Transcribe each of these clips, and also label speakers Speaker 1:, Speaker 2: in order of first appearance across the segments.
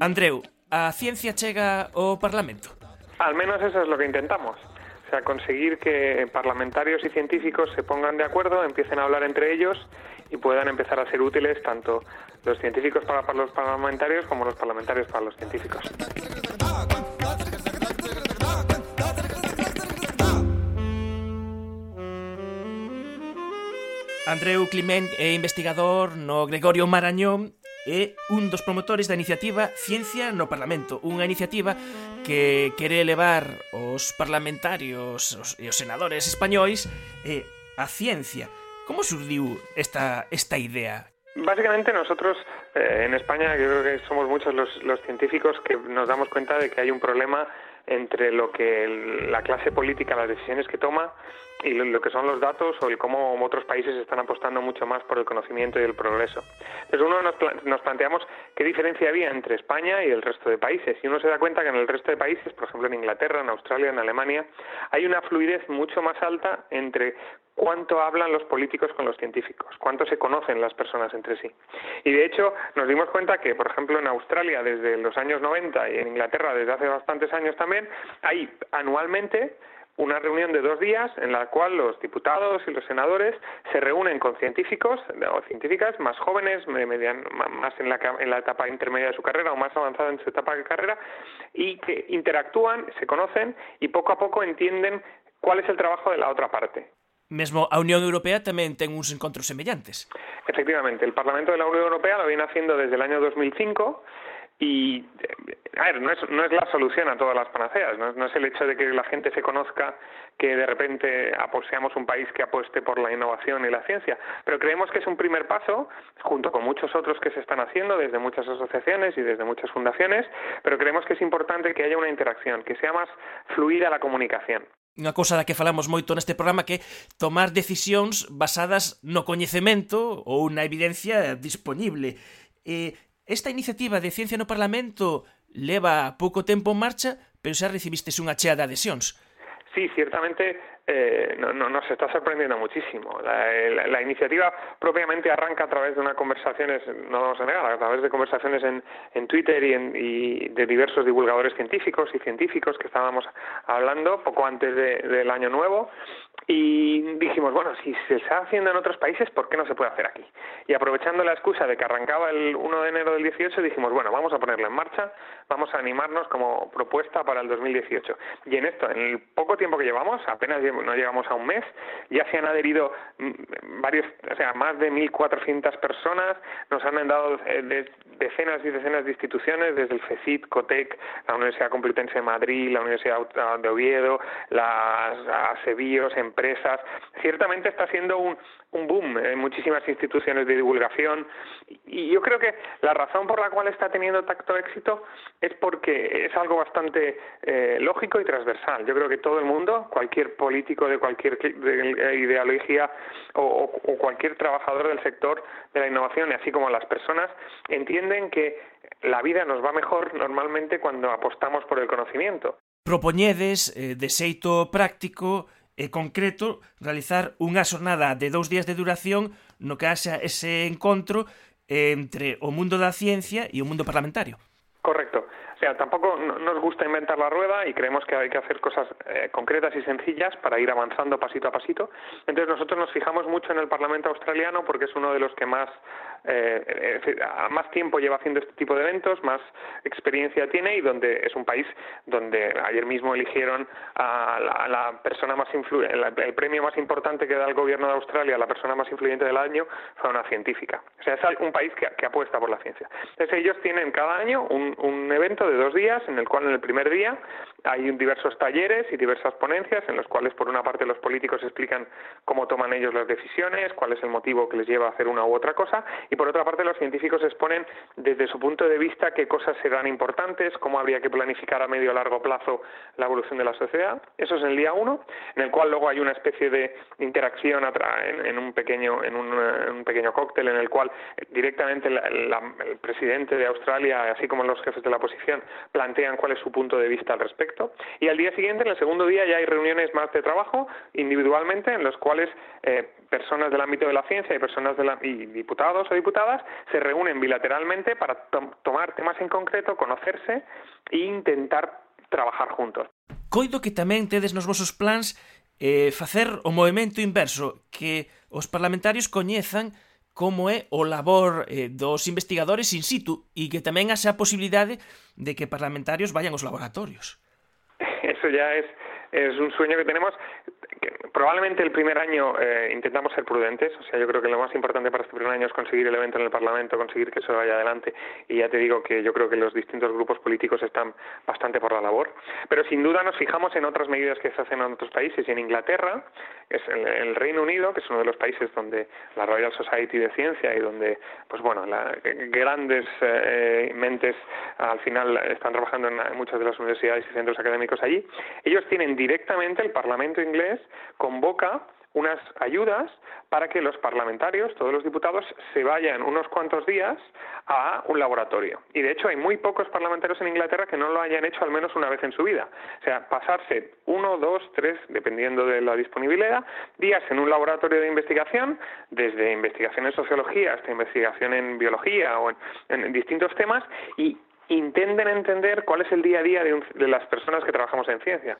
Speaker 1: Andreu, a ciencia chega ao Parlamento?
Speaker 2: Al menos eso es lo que intentamos. O sea, conseguir que parlamentarios y científicos se pongan de acuerdo, empiecen a hablar entre ellos y puedan empezar a ser útiles tanto los científicos para, para los parlamentarios como los parlamentarios para los científicos.
Speaker 1: Andreu Climent é investigador no Gregorio Marañón é un dos promotores da iniciativa Ciencia no Parlamento, unha iniciativa que quere elevar os parlamentarios os, e os senadores españois eh, a ciencia. Como surdiu esta, esta idea?
Speaker 2: Básicamente nosotros eh, en España yo creo que somos muchos los, los científicos que nos damos cuenta de que hay un problema entre lo que la clase política, las decisiones que toma y lo, lo, que son los datos o el cómo otros países están apostando mucho más por el conocimiento y el progreso. Entonces uno nos, nos, planteamos qué diferencia había entre España y el resto de países y uno se da cuenta que en el resto de países, por ejemplo en Inglaterra, en Australia, en Alemania, hay una fluidez mucho más alta entre cuánto hablan los políticos con los científicos, cuánto se conocen las personas entre sí. Y de hecho nos dimos cuenta que, por ejemplo, en Australia desde los años 90 y en Inglaterra desde hace bastantes años también, hay anualmente una reunión de dos días en la cual los diputados y los senadores se reúnen con científicos o científicas más jóvenes, median, más en la, en la etapa intermedia de su carrera o más avanzada en su etapa de carrera y que interactúan, se conocen y poco a poco entienden cuál es el trabajo de la otra parte.
Speaker 1: Mesmo a Unión Europea tamén ten uns encontros semellantes.
Speaker 2: Efectivamente, el Parlamento de la Unión Europea lo viene haciendo desde el año 2005 y a ver, no es, no es la solución a todas las panaceas, no, no es el hecho de que la gente se conozca que de repente seamos un país que apueste por la innovación y la ciencia, pero creemos que es un primer paso, junto con muchos otros que se están haciendo desde muchas asociaciones y desde muchas fundaciones, pero creemos que es importante que haya una interacción, que sea más fluida la comunicación.
Speaker 1: unha cousa da que falamos moito neste programa que tomar decisións basadas no coñecemento ou na evidencia disponible. E esta iniciativa de Ciencia no Parlamento leva pouco tempo en marcha, pero xa recibistes unha chea de adhesións.
Speaker 2: Sí, ciertamente eh, no, no, nos está sorprendiendo muchísimo. La, iniciativa propiamente arranca a través de unas conversaciones, no vamos a negar, a través de conversaciones en, en Twitter y, en, y, de diversos divulgadores científicos y científicos que estábamos hablando poco antes de, del año nuevo y dijimos, bueno, si se está haciendo en otros países, ¿por qué no se puede hacer aquí? Y aprovechando la excusa de que arrancaba el 1 de enero del 18, dijimos, bueno, vamos a ponerlo en marcha, vamos a animarnos como propuesta para el 2018. Y en esto, en el poco tiempo que llevamos, apenas no llegamos a un mes, ya se han adherido mm, varios, o sea, más de 1.400 personas, nos han dado eh, decenas y decenas de instituciones, desde el FECIT, COTEC, la Universidad Complutense de Madrid, la Universidad de Oviedo, las ASEBIOS, empresas. Ciertamente está siendo un, un boom en muchísimas instituciones de divulgación y yo creo que la razón por la cual está teniendo tanto éxito es porque es algo bastante eh, lógico y transversal. Yo creo que todo el mundo, cualquier político de cualquier ideología o, o, o cualquier trabajador del sector de la innovación, así como las personas, entienden que la vida nos va mejor normalmente cuando apostamos por el conocimiento.
Speaker 1: Propoñedes, eh, de xeito práctico, e concreto realizar unha xornada de dous días de duración no que haxa ese encontro entre o mundo da ciencia e o mundo parlamentario.
Speaker 2: Correcto. O sea, tampoco nos gusta inventar la rueda y creemos que hay que hacer cosas eh, concretas y sencillas para ir avanzando pasito a pasito. Entonces nosotros nos fijamos mucho en el Parlamento australiano porque es uno de los que más eh, más tiempo lleva haciendo este tipo de eventos, más experiencia tiene y donde es un país donde ayer mismo eligieron a la, a persona más el, el, premio más importante que da el gobierno de Australia, la persona más influyente del año, fue una científica. O sea, es un país que, que apuesta por la ciencia. Entonces ellos tienen cada año un, un evento de dos días en el cual en el primer día hay diversos talleres y diversas ponencias en los cuales por una parte los políticos explican cómo toman ellos las decisiones, cuál es el motivo que les lleva a hacer una u otra cosa y por otra parte los científicos exponen desde su punto de vista qué cosas serán importantes, cómo habría que planificar a medio o largo plazo la evolución de la sociedad. Eso es el día uno, en el cual luego hay una especie de interacción en, un pequeño en un, pequeño cóctel en el cual directamente la, la, el presidente de Australia, así como los jefes de la oposición, plantean, cuál es su punto de vista al respecto. Y al día siguiente, en el segundo día, ya hay reuniones más de trabajo individualmente en los cuales eh, personas del ámbito de la ciencia y personas de la, y diputados o diputadas se reúnen bilateralmente para tomar temas en concreto, conocerse e intentar trabajar juntos.
Speaker 1: Coido que tamén tedes nos vosos plans eh, facer o inverso, que os parlamentarios coñezan como é o labor eh, dos investigadores in situ e que tamén haxa a posibilidade de que parlamentarios vayan aos laboratorios.
Speaker 2: Eso ya es, es un sueño que tenemos probablemente el primer año eh, intentamos ser prudentes, o sea, yo creo que lo más importante para este primer año es conseguir el evento en el Parlamento, conseguir que eso vaya adelante, y ya te digo que yo creo que los distintos grupos políticos están bastante por la labor, pero sin duda nos fijamos en otras medidas que se hacen en otros países, y en Inglaterra, es el, el Reino Unido, que es uno de los países donde la Royal Society de Ciencia y donde, pues bueno, la, grandes eh, mentes al final están trabajando en muchas de las universidades y centros académicos allí, ellos tienen directamente el Parlamento inglés convoca unas ayudas para que los parlamentarios, todos los diputados, se vayan unos cuantos días a un laboratorio. Y de hecho hay muy pocos parlamentarios en Inglaterra que no lo hayan hecho al menos una vez en su vida. O sea, pasarse uno, dos, tres, dependiendo de la disponibilidad, días en un laboratorio de investigación, desde investigación en sociología hasta investigación en biología o en, distintos temas, y intenten entender cuál es el día a día de las personas que trabajamos en ciencia.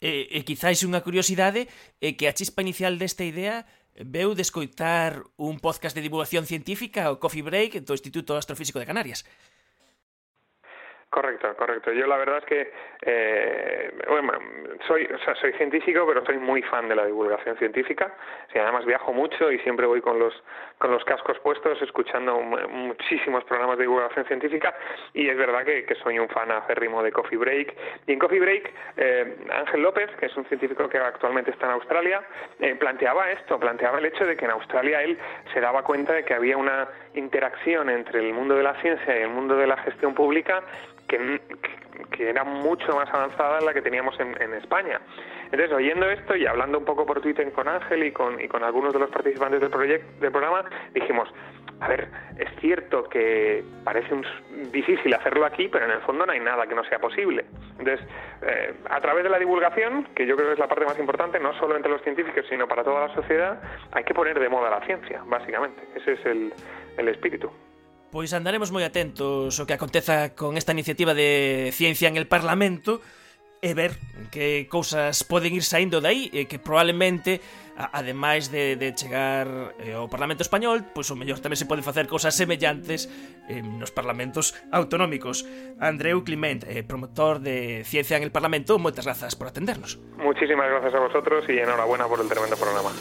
Speaker 1: E, e quizáis unha curiosidade é que a chispa inicial desta idea veu de escoitar un podcast de divulgación científica, o Coffee Break, do Instituto Astrofísico de Canarias.
Speaker 2: Correcto, correcto. Yo la verdad es que eh, bueno, soy, o sea, soy científico, pero soy muy fan de la divulgación científica. Sí, además viajo mucho y siempre voy con los con los cascos puestos, escuchando muchísimos programas de divulgación científica. Y es verdad que, que soy un fan aférrimo de Coffee Break. Y en Coffee Break, eh, Ángel López, que es un científico que actualmente está en Australia, eh, planteaba esto, planteaba el hecho de que en Australia él se daba cuenta de que había una interacción entre el mundo de la ciencia y el mundo de la gestión pública que, era mucho más avanzada la que teníamos en, en, España. Entonces, oyendo esto y hablando un poco por Twitter con Ángel y con, y con algunos de los participantes del, proyecto, del programa, dijimos, a ver, es cierto que parece un, difícil hacerlo aquí, pero en el fondo no hay nada que no sea posible. Entonces, eh, a través de la divulgación, que yo creo que es la parte más importante, no solo entre los científicos, sino para toda la sociedad, hay que poner de moda la ciencia, básicamente. Ese es el espíritu.
Speaker 1: Pois andaremos moi atentos ao que aconteza con esta iniciativa de ciencia en el Parlamento e ver que cousas poden ir saindo de aí e que probablemente ademais de, de chegar eh, ao Parlamento Español, pois o mellor tamén se poden facer cousas semellantes eh, nos parlamentos autonómicos. Andreu Climent, eh, promotor de Ciencia en el Parlamento, moitas grazas por atendernos.
Speaker 2: Muchísimas gracias a vosotros y enhorabuena por el tremendo programa.